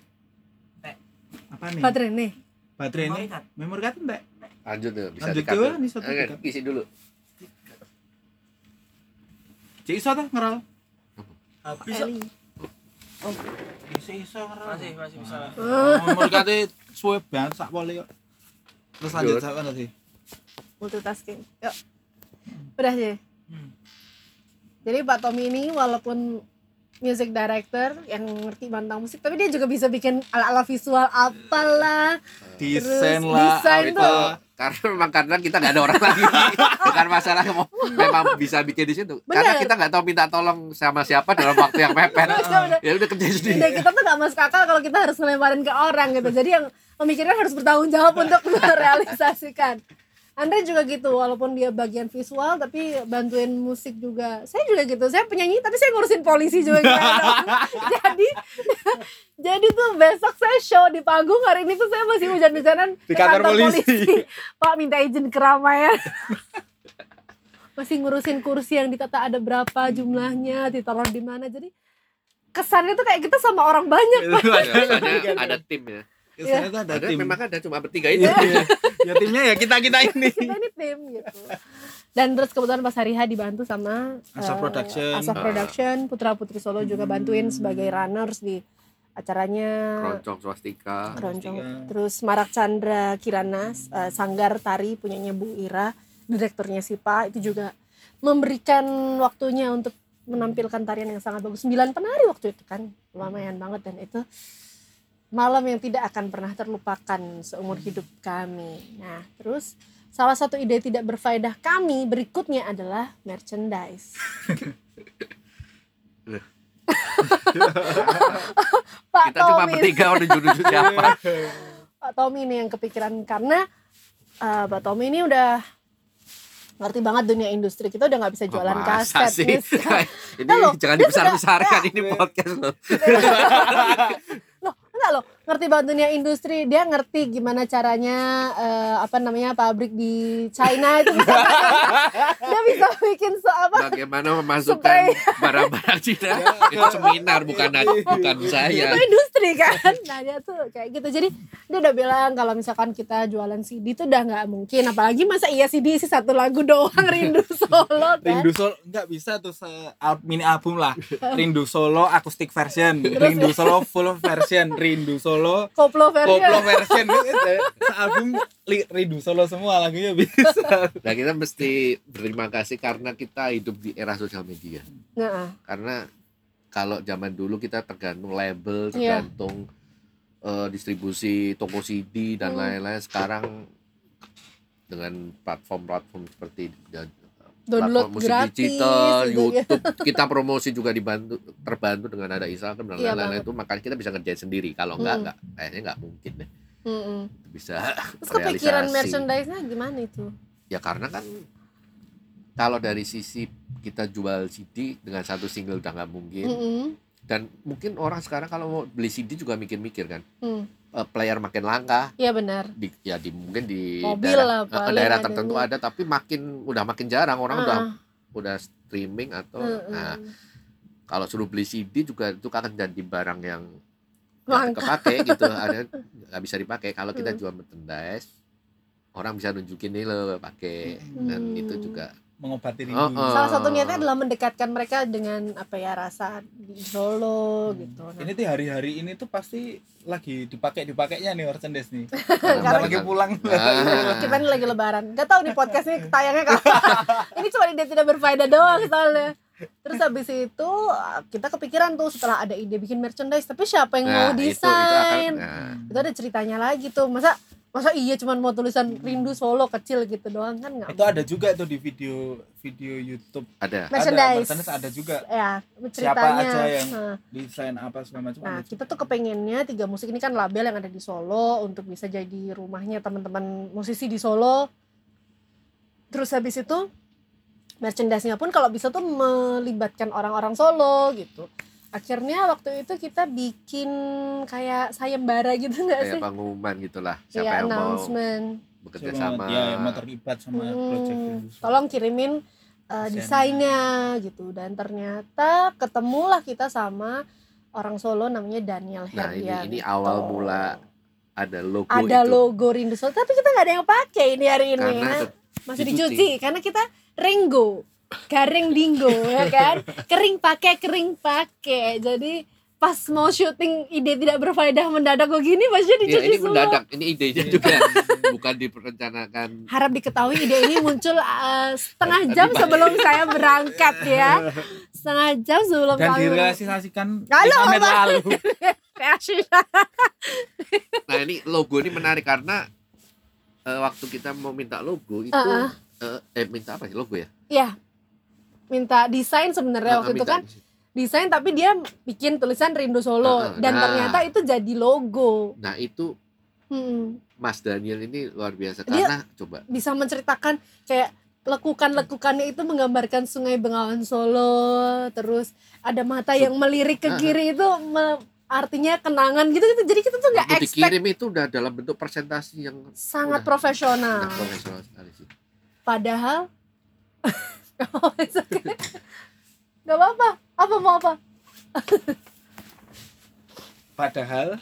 apa nih? Baterai nih. Baterai ini memory card enggak Lanjut tuh, bisa Lanjut tuh, tuh. ini satu Oke, di-cut. isi dulu. Cik iso tuh ngeral Bisa. Eli. iso iso ngeral Masih masih bisa. Oh, memory card suwe banget sak poli kok terus lanjut Lanjut. sampai nanti multitasking yuk udah sih Hmm. jadi Pak Tommy ini walaupun music director yang ngerti tentang musik tapi dia juga bisa bikin ala-ala visual apalah desain lah desain apa. tuh. Karena memang karena kita nggak ada orang lagi. Bukan masalah mau memang bisa bikin di situ. Karena Bener. kita nggak tahu minta tolong sama siapa dalam waktu yang mepet. Ya udah kerja sendiri. Udah kita tuh gak masuk akal kalau kita harus ngelemparin ke orang gitu jadi yang memikirkan harus bertanggung jawab untuk merealisasikan Andre juga gitu walaupun dia bagian visual tapi bantuin musik juga. Saya juga gitu saya penyanyi tapi saya ngurusin polisi juga gitu. Jadi jadi tuh besok saya show di panggung hari ini tuh saya masih hujan-hujanan Di ke kantor polisi. Pak minta izin keramaian masih ngurusin kursi yang ditata ada berapa jumlahnya ditaruh di mana. Jadi kesannya tuh kayak kita sama orang banyak Itu Ya, ada, soalnya ada tim ya. Saya tuh ada Ada tim. memang ada cuma bertiga itu. Iya. ya timnya ya kita kita ini. kita ini tim gitu dan terus kebetulan pas hari H dibantu sama Asaf eh, Production. Asaf Production Putra Putri Solo juga bantuin sebagai runners di acaranya Keroncong swastika. Keroncong. Swastika. Terus Marak Chandra Kirana eh, Sanggar Tari punyanya Bu Ira, direkturnya Sipa itu juga memberikan waktunya untuk menampilkan tarian yang sangat bagus. Sembilan penari waktu itu kan, lumayan banget dan itu malam yang tidak akan pernah terlupakan seumur hidup kami. Nah, terus salah satu ide tidak berfaedah kami berikutnya adalah merchandise. Pak Kita cuma Tommy. bertiga udah judul siapa. Pak Tommy nih yang kepikiran karena eh, Pak Tommy ini udah ngerti banget dunia industri kita udah nggak bisa jualan Masa kaset sih? Ini Nah, loh, jangan dia dibesar-besarkan sudah- ini podcast loh. Loh enggak loh ngerti banget dunia industri. Dia ngerti gimana caranya eh, apa namanya pabrik di China itu bisa dia bisa bikin so apa Bagaimana memasukkan barang-barang Cina. Itu seminar bukan bukan saya. itu industri kan? Nah dia tuh kayak gitu. Jadi dia udah bilang kalau misalkan kita jualan CD tuh udah nggak mungkin. Apalagi masa iya CD isi satu lagu doang rindu solo kan? Rindu Solo nggak bisa tuh se mini album lah. Rindu Solo acoustic version, Rindu Solo full version, Rindu Solo koplo versi koplo version. album Rindu Solo semua lagunya bisa. Nah kita mesti berterima kasih karena kita hidup di era sosial media. Nah, Karena kalau zaman dulu kita tergantung label, Iya. tergantung eh, distribusi toko CD dan Hmm. lain-lain. Sekarang dengan platform-platform seperti download musik gratis digital, gitu ya. YouTube, kita promosi juga dibantu terbantu dengan ada Instagram dan Iya lain-lain itu makanya kita bisa ngerjain sendiri. Kalau enggak Hmm. enggak kayaknya enggak mungkin deh Mm-mm. bisa terus kepikiran merchandise-nya gimana itu Ya karena kan kalau dari sisi kita jual CD dengan satu single udah nggak mungkin Mm-mm. Dan mungkin orang sekarang kalau mau beli CD juga mikir-mikir kan Hmm. Eh, player makin langka Iya benar di ya di mungkin di Mobil daerah, lah paling daerah adanya. tertentu ada tapi makin udah makin jarang orang udah Ah, udah streaming atau mm-mm. nah kalau suruh beli CD juga itu akan jadi barang yang nggak kepake gitu ada nggak bisa dipakai kalau kita Mm. jual merchandise orang bisa nunjukin nih lo pakai dan Hmm. itu juga mengobati rindu. Oh, oh. salah satu niatnya adalah mendekatkan mereka dengan apa ya rasa di Solo Hmm. gitu nah, Ini tuh hari-hari ini tuh pasti lagi dipakai dipakainya nih merchandise nih. Karena lagi kan- pulang. Ah. kita ini lagi lebaran Gak tahu nih podcast ini tayangnya kapan ini cuma ide tidak berfaedah doang soalnya terus habis itu kita kepikiran tuh setelah ada ide bikin merchandise tapi siapa yang mau Nah, itu- itu desain akan- nah, itu ada ceritanya lagi tuh masa masa iya cuma mau tulisan rindu Solo kecil gitu doang kan nggak Itu ada juga tuh di video video YouTube. ada Ada merchandise merchandise ada juga. ya Siapa ceritanya aja yang Nah, desain apa segala macam. Nah, ada kita tuh kepengennya tiga musik ini kan label yang ada di Solo untuk bisa jadi rumahnya teman-teman musisi di Solo. Terus habis itu merchandise-nya pun kalau bisa tuh melibatkan orang-orang Solo gitu. Akhirnya waktu itu kita bikin kayak sayembara gitu nggak kayak sih? pengumuman gitulah siapa Iya, yang mau announcement. bekerja Siapa sama ya yang mau terlibat sama Hmm, project itu. tolong kirimin uh, desainnya gitu dan ternyata ketemulah kita sama orang Solo namanya Daniel nah ini Herdian ini awal Tuh. mula ada logo ada itu logo Rindu Solo tapi kita nggak ada yang pakai ini hari ini karena masih dicuci. dicuci karena kita renggo garing dinggo ya kan? Kering pakai kering pakai. Jadi pas mau syuting ide tidak berfaedah mendadak begini pasti ya, dicuci ini semua mendadak ini idenya juga. Bukan diperencanakan. Harap diketahui ide ini muncul uh, setengah jam sebelum saya berangkat ya. Setengah jam sebelum Dan direalisasikan lalu. Kreasi. nah ini logo ini menarik karena eh, waktu kita mau minta logo itu Uh-uh. eh, eh, minta apa sih logo ya? Ya minta desain sebenarnya Ah, waktu itu kan. desain. Tapi dia bikin tulisan Rindu Solo. Ah, ah, dan nah. ternyata itu jadi logo. Nah itu Hmm. Mas Daniel ini luar biasa. Dia- karena coba. bisa menceritakan kayak lekukan-lekukannya itu menggambarkan Sungai Bengawan Solo terus ada mata yang melirik ke Ah, ah. kiri itu me- artinya kenangan gitu gitu. Jadi kita tuh nggak expect dikirim itu udah dalam bentuk presentasi yang sangat udah profesional. sangat profesional sekali sih. Padahal Oh, it's okay. nggak apa-apa. Apa mau apa? Padahal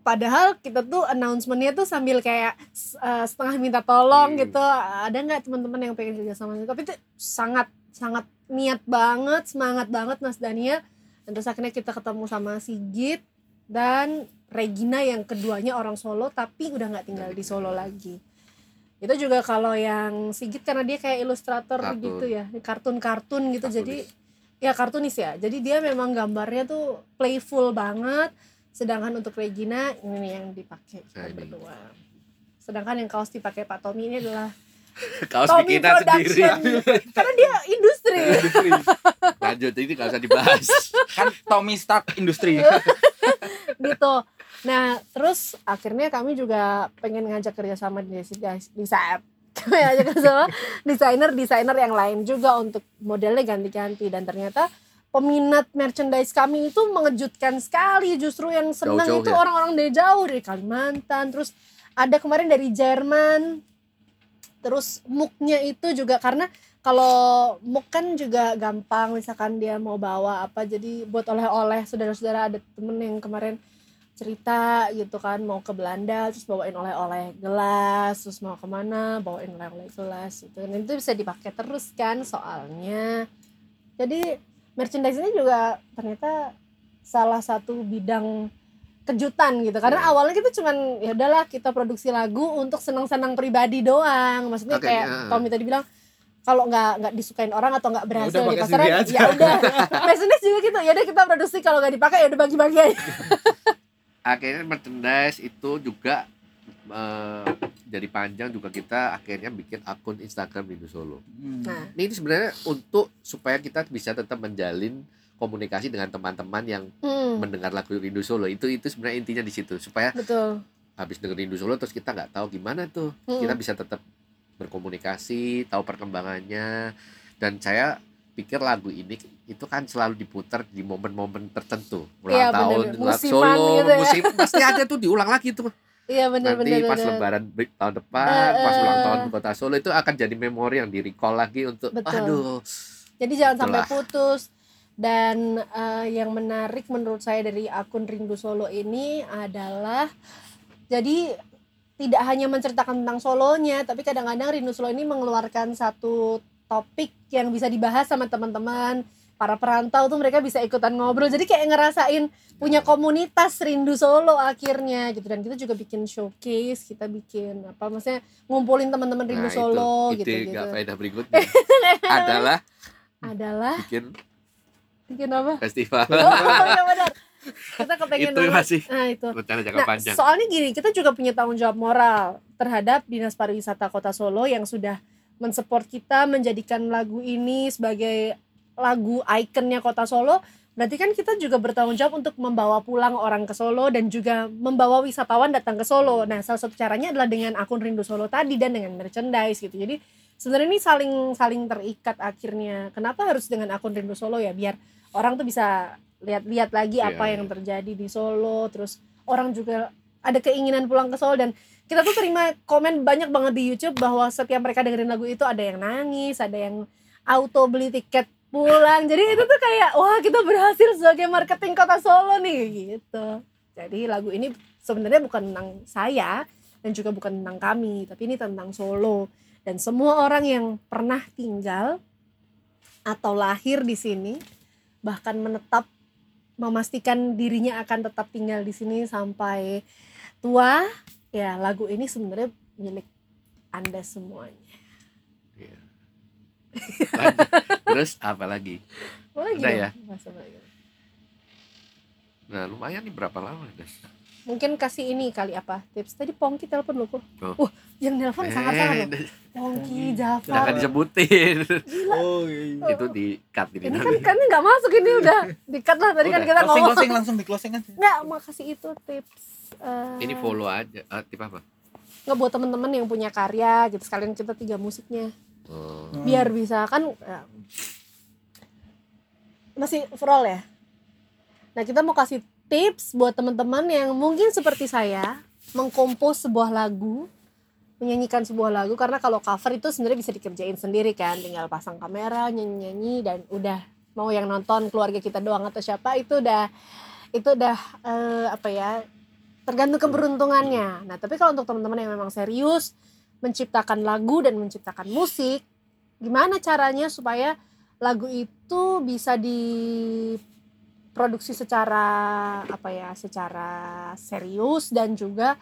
padahal kita tuh announcementnya tuh sambil kayak uh, setengah minta tolong Hmm. gitu. Ada nggak teman-teman yang pengen kerja sama tapi itu sangat sangat niat banget semangat banget Mas Dania. Dan terus akhirnya kita ketemu sama Sigit dan Regina yang keduanya orang Solo tapi udah nggak tinggal di Solo lagi itu juga kalau yang Sigit karena dia kayak ilustrator Kartun. gitu ya kartun-kartun gitu. Kartunis. jadi ya kartunis ya. Jadi dia memang gambarnya tuh playful banget. Sedangkan untuk Regina ini nih yang dipakai kita Nah, ini. berdua. Sedangkan yang kaos dipakai Pak Tommy ini adalah kaos Tommy bikinan sendiri. Production. Karena dia industri. Lanjut ini gak usah dibahas. Kan Tommy Stark Industri. gitu nah terus akhirnya kami juga pengen ngajak kerjasama di guys. Di saat kami ngajak kerjasama desainer desainer yang lain juga untuk modelnya ganti-ganti. Dan ternyata peminat merchandise kami itu mengejutkan sekali. Justru yang senang itu ya? orang-orang dari jauh. Dari Kalimantan terus ada kemarin dari Jerman. Terus muknya itu juga karena kalau muk kan juga gampang misalkan dia mau bawa apa. Jadi buat oleh-oleh saudara-saudara ada temen yang kemarin cerita gitu kan mau ke Belanda terus bawain oleh-oleh gelas terus mau ke mana bawain oleh-oleh gelas gitu. Dan itu bisa dipakai terus kan soalnya. Jadi merchandise ini juga ternyata salah satu bidang kejutan gitu. Karena Ya. awalnya kita cuman ya udahlah kita produksi lagu untuk senang-senang pribadi doang. Maksudnya Oke, kayak ya. Tommy tadi bilang kalau nggak nggak disukain orang atau nggak berhasil udah, di pasaran ya udah. Merchandise juga gitu ya udah kita produksi kalau nggak dipakai ya udah bagi-bagi aja akhirnya merchandise itu juga eh, jadi panjang juga kita akhirnya bikin akun Instagram Rindu Solo. Hmm. Nah, Ini sebenarnya untuk supaya kita bisa tetap menjalin komunikasi dengan teman-teman yang hmm, mendengar lagu Rindu Solo. Itu itu sebenarnya intinya di situ supaya betul. habis denger Rindu Solo terus kita nggak tahu gimana tuh. Hmm. Kita bisa tetap berkomunikasi, tahu perkembangannya dan saya pikir lagu ini itu kan selalu diputar di momen-momen tertentu ulang Iya, tahun ulang Musiman solo gitu ya. musim pasti ada tuh diulang lagi tuh Iya benar nanti benar. pas benar. lebaran tahun depan pas Eh, ulang tahun kota Solo itu akan jadi memori yang di recall lagi untuk Betul. aduh Jadi jangan sampai Itulah. putus. Dan eh, yang menarik menurut saya dari akun Rindu Solo ini adalah jadi tidak hanya menceritakan tentang solonya, tapi kadang-kadang Rindu Solo ini mengeluarkan satu topik yang bisa dibahas sama teman-teman para perantau tuh mereka bisa ikutan ngobrol. Jadi kayak ngerasain punya komunitas rindu Solo akhirnya gitu. Dan kita juga bikin showcase kita bikin apa maksudnya ngumpulin teman-teman rindu Nah, Solo itu gitu ide gitu nggak faedah berikutnya. Adalah adalah bikin bikin apa? festival. Oh iya benar. Kita kepengen itu masih Nah itu. rencana jangka Nah panjang. soalnya gini kita juga punya tanggung jawab moral terhadap dinas pariwisata kota Solo yang sudah mensupport kita menjadikan lagu ini sebagai lagu ikonnya kota Solo. Berarti kan kita juga bertanggung jawab untuk membawa pulang orang ke Solo dan juga membawa wisatawan datang ke Solo. Nah salah satu caranya adalah dengan akun Rindu Solo tadi dan dengan merchandise gitu. Jadi sebenarnya ini saling saling terikat akhirnya. Kenapa harus dengan akun Rindu Solo ya? Biar orang tuh bisa lihat-lihat lagi Iya, apa yang iya. terjadi di Solo. Terus orang juga ada keinginan pulang ke Solo dan kita tuh terima komen banyak banget di YouTube bahwa setiap mereka dengerin lagu itu ada yang nangis, ada yang auto beli tiket pulang. Jadi itu tuh kayak wah kita berhasil sebagai marketing kota Solo nih gitu. Jadi lagu ini sebenarnya bukan tentang saya dan juga bukan tentang kami, tapi ini tentang Solo dan semua orang yang pernah tinggal atau lahir di sini bahkan menetap memastikan dirinya akan tetap tinggal di sini sampai tua ya lagu ini sebenarnya milik anda semuanya. terus apa lagi? Oh, lagi Udah dong, ya? nah lumayan nih berapa lama Des? mungkin kasih ini kali apa? Tips. Tadi Pongki telepon lo kok. Oh. wah yang nelpon sangat sangat loh. Des, Pongki jangan Jafar. Disebutin. Gila. Oh iya. itu di cut ini ini kan kan nggak masuk ini udah dikat lah. Tadi kan Udah. kita Closing ngomong. Closing langsung di closing aja. nggak makasih itu tips eh, ini follow aja. Ah, tip apa? Nggak buat temen-temen yang punya karya gitu. Sekalian kita tiga musiknya oh. biar bisa kan ya, masih overall ya? Nah kita mau kasih tips buat teman-teman yang mungkin seperti saya mengkompos sebuah lagu menyanyikan sebuah lagu karena kalau cover itu sebenarnya bisa dikerjain sendiri kan. Tinggal pasang kamera nyanyi-nyanyi dan udah. Mau yang nonton keluarga kita doang atau siapa itu udah itu udah eh, apa ya tergantung keberuntungannya. Nah tapi kalau untuk teman-teman yang memang serius menciptakan lagu dan menciptakan musik gimana caranya supaya lagu itu bisa diproduksi secara apa ya secara serius dan juga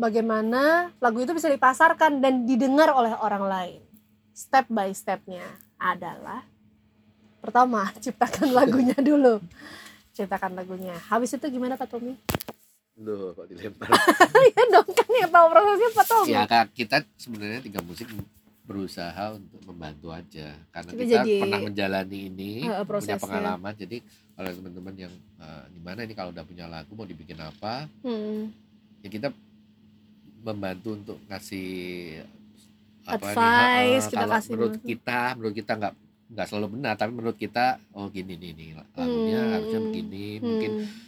bagaimana lagu itu bisa dipasarkan dan didengar oleh orang lain? Step by stepnya adalah pertama ciptakan lagunya dulu. Ciptakan lagunya. Habis itu gimana Pak Tommy Duh, kok dilempar ya dong kan yang tahu prosesnya Pak Tommy ya kak kita sebenarnya tiga musik berusaha untuk membantu aja karena Kita kita, jadi- pernah menjalani ini Eh, punya pengalaman jadi kalau teman-teman yang eh, gimana ini kalau udah punya lagu mau dibikin apa Hmm. ya kita membantu untuk ngasih apa Advice, eh, kita kalau kasih menurut masukan. kita menurut kita nggak nggak selalu benar tapi menurut kita oh gini nih nih lagunya Hmm. harusnya begini mungkin Hmm.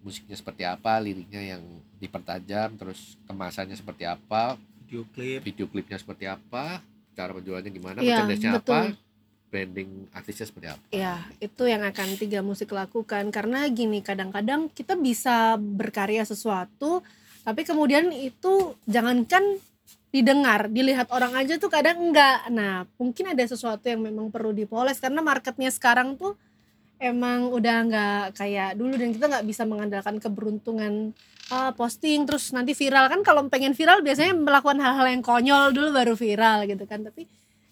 Musiknya seperti apa liriknya yang dipertajam terus kemasannya seperti apa Video klip. video klipnya seperti apa cara penjualannya gimana Iya, merchandise-nya apa branding artisnya seperti apa Ya, itu yang akan tiga musik lakukan karena gini kadang-kadang kita bisa berkarya sesuatu tapi kemudian itu jangankan didengar, dilihat orang aja tuh kadang enggak. Nah, mungkin ada sesuatu yang memang perlu dipoles karena marketnya sekarang tuh emang udah nggak kayak dulu dan kita nggak bisa mengandalkan keberuntungan ah, posting. Terus nanti viral. Kan kalau pengen viral biasanya melakukan hal-hal yang konyol dulu baru viral gitu kan. Tapi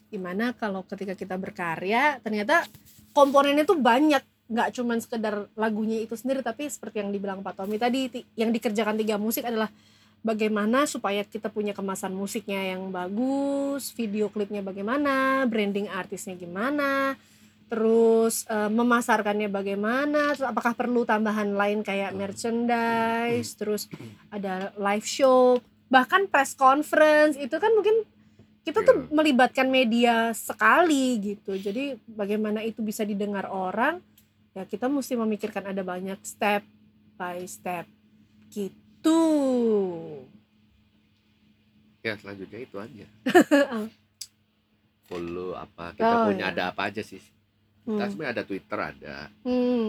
gimana kalau ketika kita berkarya ternyata komponennya tuh banyak. Nggak cuman sekedar lagunya itu sendiri tapi seperti yang dibilang Pak Tommy tadi yang dikerjakan tiga musik adalah bagaimana supaya kita punya kemasan musiknya yang bagus, video klipnya bagaimana, branding artisnya gimana, terus eh, memasarkannya bagaimana, terus apakah perlu tambahan lain kayak merchandise, terus ada live show, bahkan press conference itu kan mungkin kita tuh melibatkan media sekali gitu. Jadi bagaimana itu bisa didengar orang, ya kita mesti memikirkan ada banyak step by step gitu. ya selanjutnya itu aja Oh. follow apa kita Oh, punya iya. ada apa aja sih kita Hmm. sebenarnya ada Twitter ada Hmm,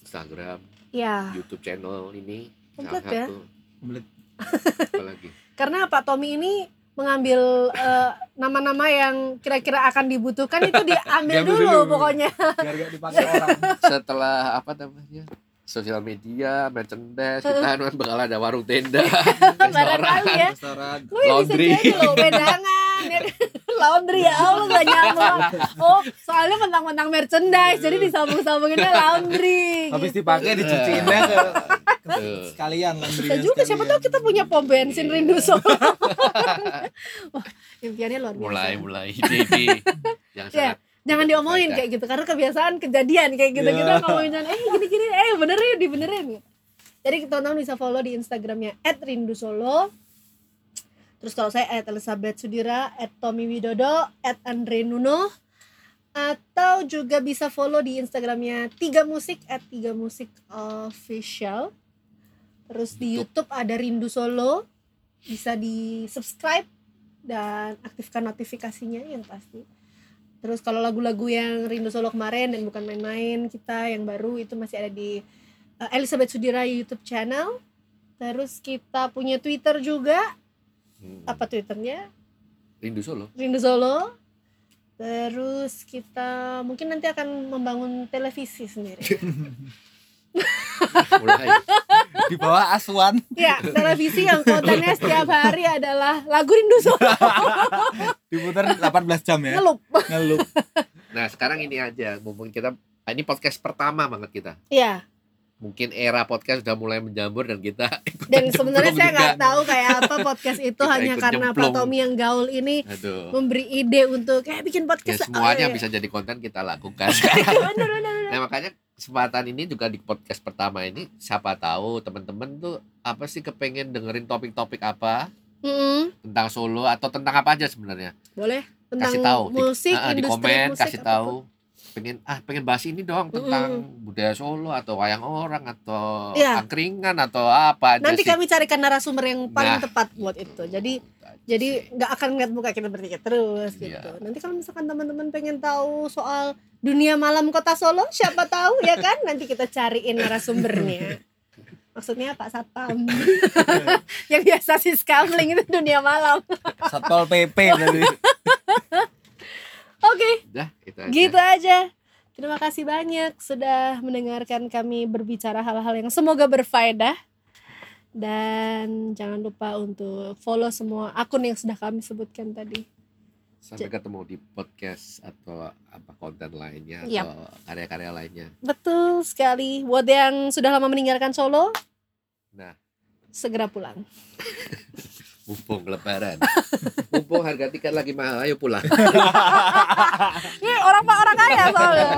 Instagram ya, YouTube channel ini Komplit salah ya. satu Komplit. apa lagi karena Pak Tommy ini mengambil eh, nama-nama yang kira-kira akan dibutuhkan itu diambil dulu, dulu. pokoknya. biar gak dipakai orang setelah apa namanya sosial media merchandise kita kan bakal ada warung tenda ya. restoran Lu ya bisa Laundry. jadi loh, wedangan. ya. Laundry ya Allah gak nyambung. Oh, soalnya mentang-mentang merchandise, jadi disambung-sambunginnya laundry. habis gitu. dipakai dicuciinnya ke, ke Tuh. sekalian Bisa juga, siapa tahu kita punya pom bensin rindu Solo. Wah, impiannya luar biasa. mulai mulai ide yang Ya, sangat Jangan diomongin kayak gitu karena kebiasaan kejadian kayak gitu kita Iya. ngomongin eh gini-gini eh benerin dibenerin gitu. Jadi teman-teman bisa follow di Instagramnya @rindusolo. Terus kalau saya Elizabeth Sudira, Tommy Widodo, Andre Nuno, atau juga bisa follow di Instagramnya Tiga Musik Tiga Musik Official. Terus di YouTube ada Rindu Solo, bisa di subscribe dan aktifkan notifikasinya yang pasti. Terus kalau lagu-lagu yang Rindu Solo kemarin dan bukan main-main kita yang baru itu masih ada di uh, Elizabeth Sudira YouTube channel. Terus kita punya Twitter juga. Hmm. Apa Twitternya? rindu Solo Rindu Solo. Terus kita mungkin nanti akan membangun televisi sendiri. mulai di bawah asuhan ya, televisi yang kontennya setiap hari adalah lagu Rindu Solo. diputar 18 jam ya Ngelup. ngelup nah sekarang ini aja mumpung kita ini podcast pertama banget kita Ya, mungkin era podcast udah mulai menjamur dan kita dan sebenarnya saya nggak tahu kayak apa podcast itu hanya karena Pak. Tommy yang gaul ini aduh. memberi ide untuk kayak bikin ya podcast. semuanya Oh, iya. bisa jadi konten kita lakukan bener, bener, bener. nah makanya kesempatan ini juga di podcast pertama ini siapa tahu teman-teman tuh apa sih kepengen dengerin topik-topik apa? Mm-mm. tentang Solo atau tentang apa aja sebenarnya? Boleh. Tentang kasih tahu di- musik di industri komen musik kasih tahu pengen ah pengen bahas ini dong tentang budaya Solo atau wayang orang atau Iya. angkringan atau apa aja nanti sih. kami carikan narasumber yang paling Nah. tepat buat itu. Jadi jadi nggak akan ngeliat muka kita bertiga terus gitu. Iya. nanti kalau misalkan teman-teman pengen tahu soal dunia malam kota Solo siapa tahu ya kan? Nanti kita cariin narasumbernya. Maksudnya Pak Satpam. Yang biasa sih scamling itu dunia malam. Satpol pp berarti oke. Udah, itu aja. gitu aja. Terima kasih banyak sudah mendengarkan kami berbicara hal-hal yang semoga berfaedah. Dan jangan lupa untuk follow semua akun yang sudah kami sebutkan tadi. Sampai ketemu di podcast atau apa konten lainnya Yap. atau karya-karya lainnya. betul sekali. Buat yang sudah lama meninggalkan Solo Nah, segera pulang mumpung lebaran. mumpung harga tiket lagi mahal, ayo pulang. ini orang pak orang kaya soalnya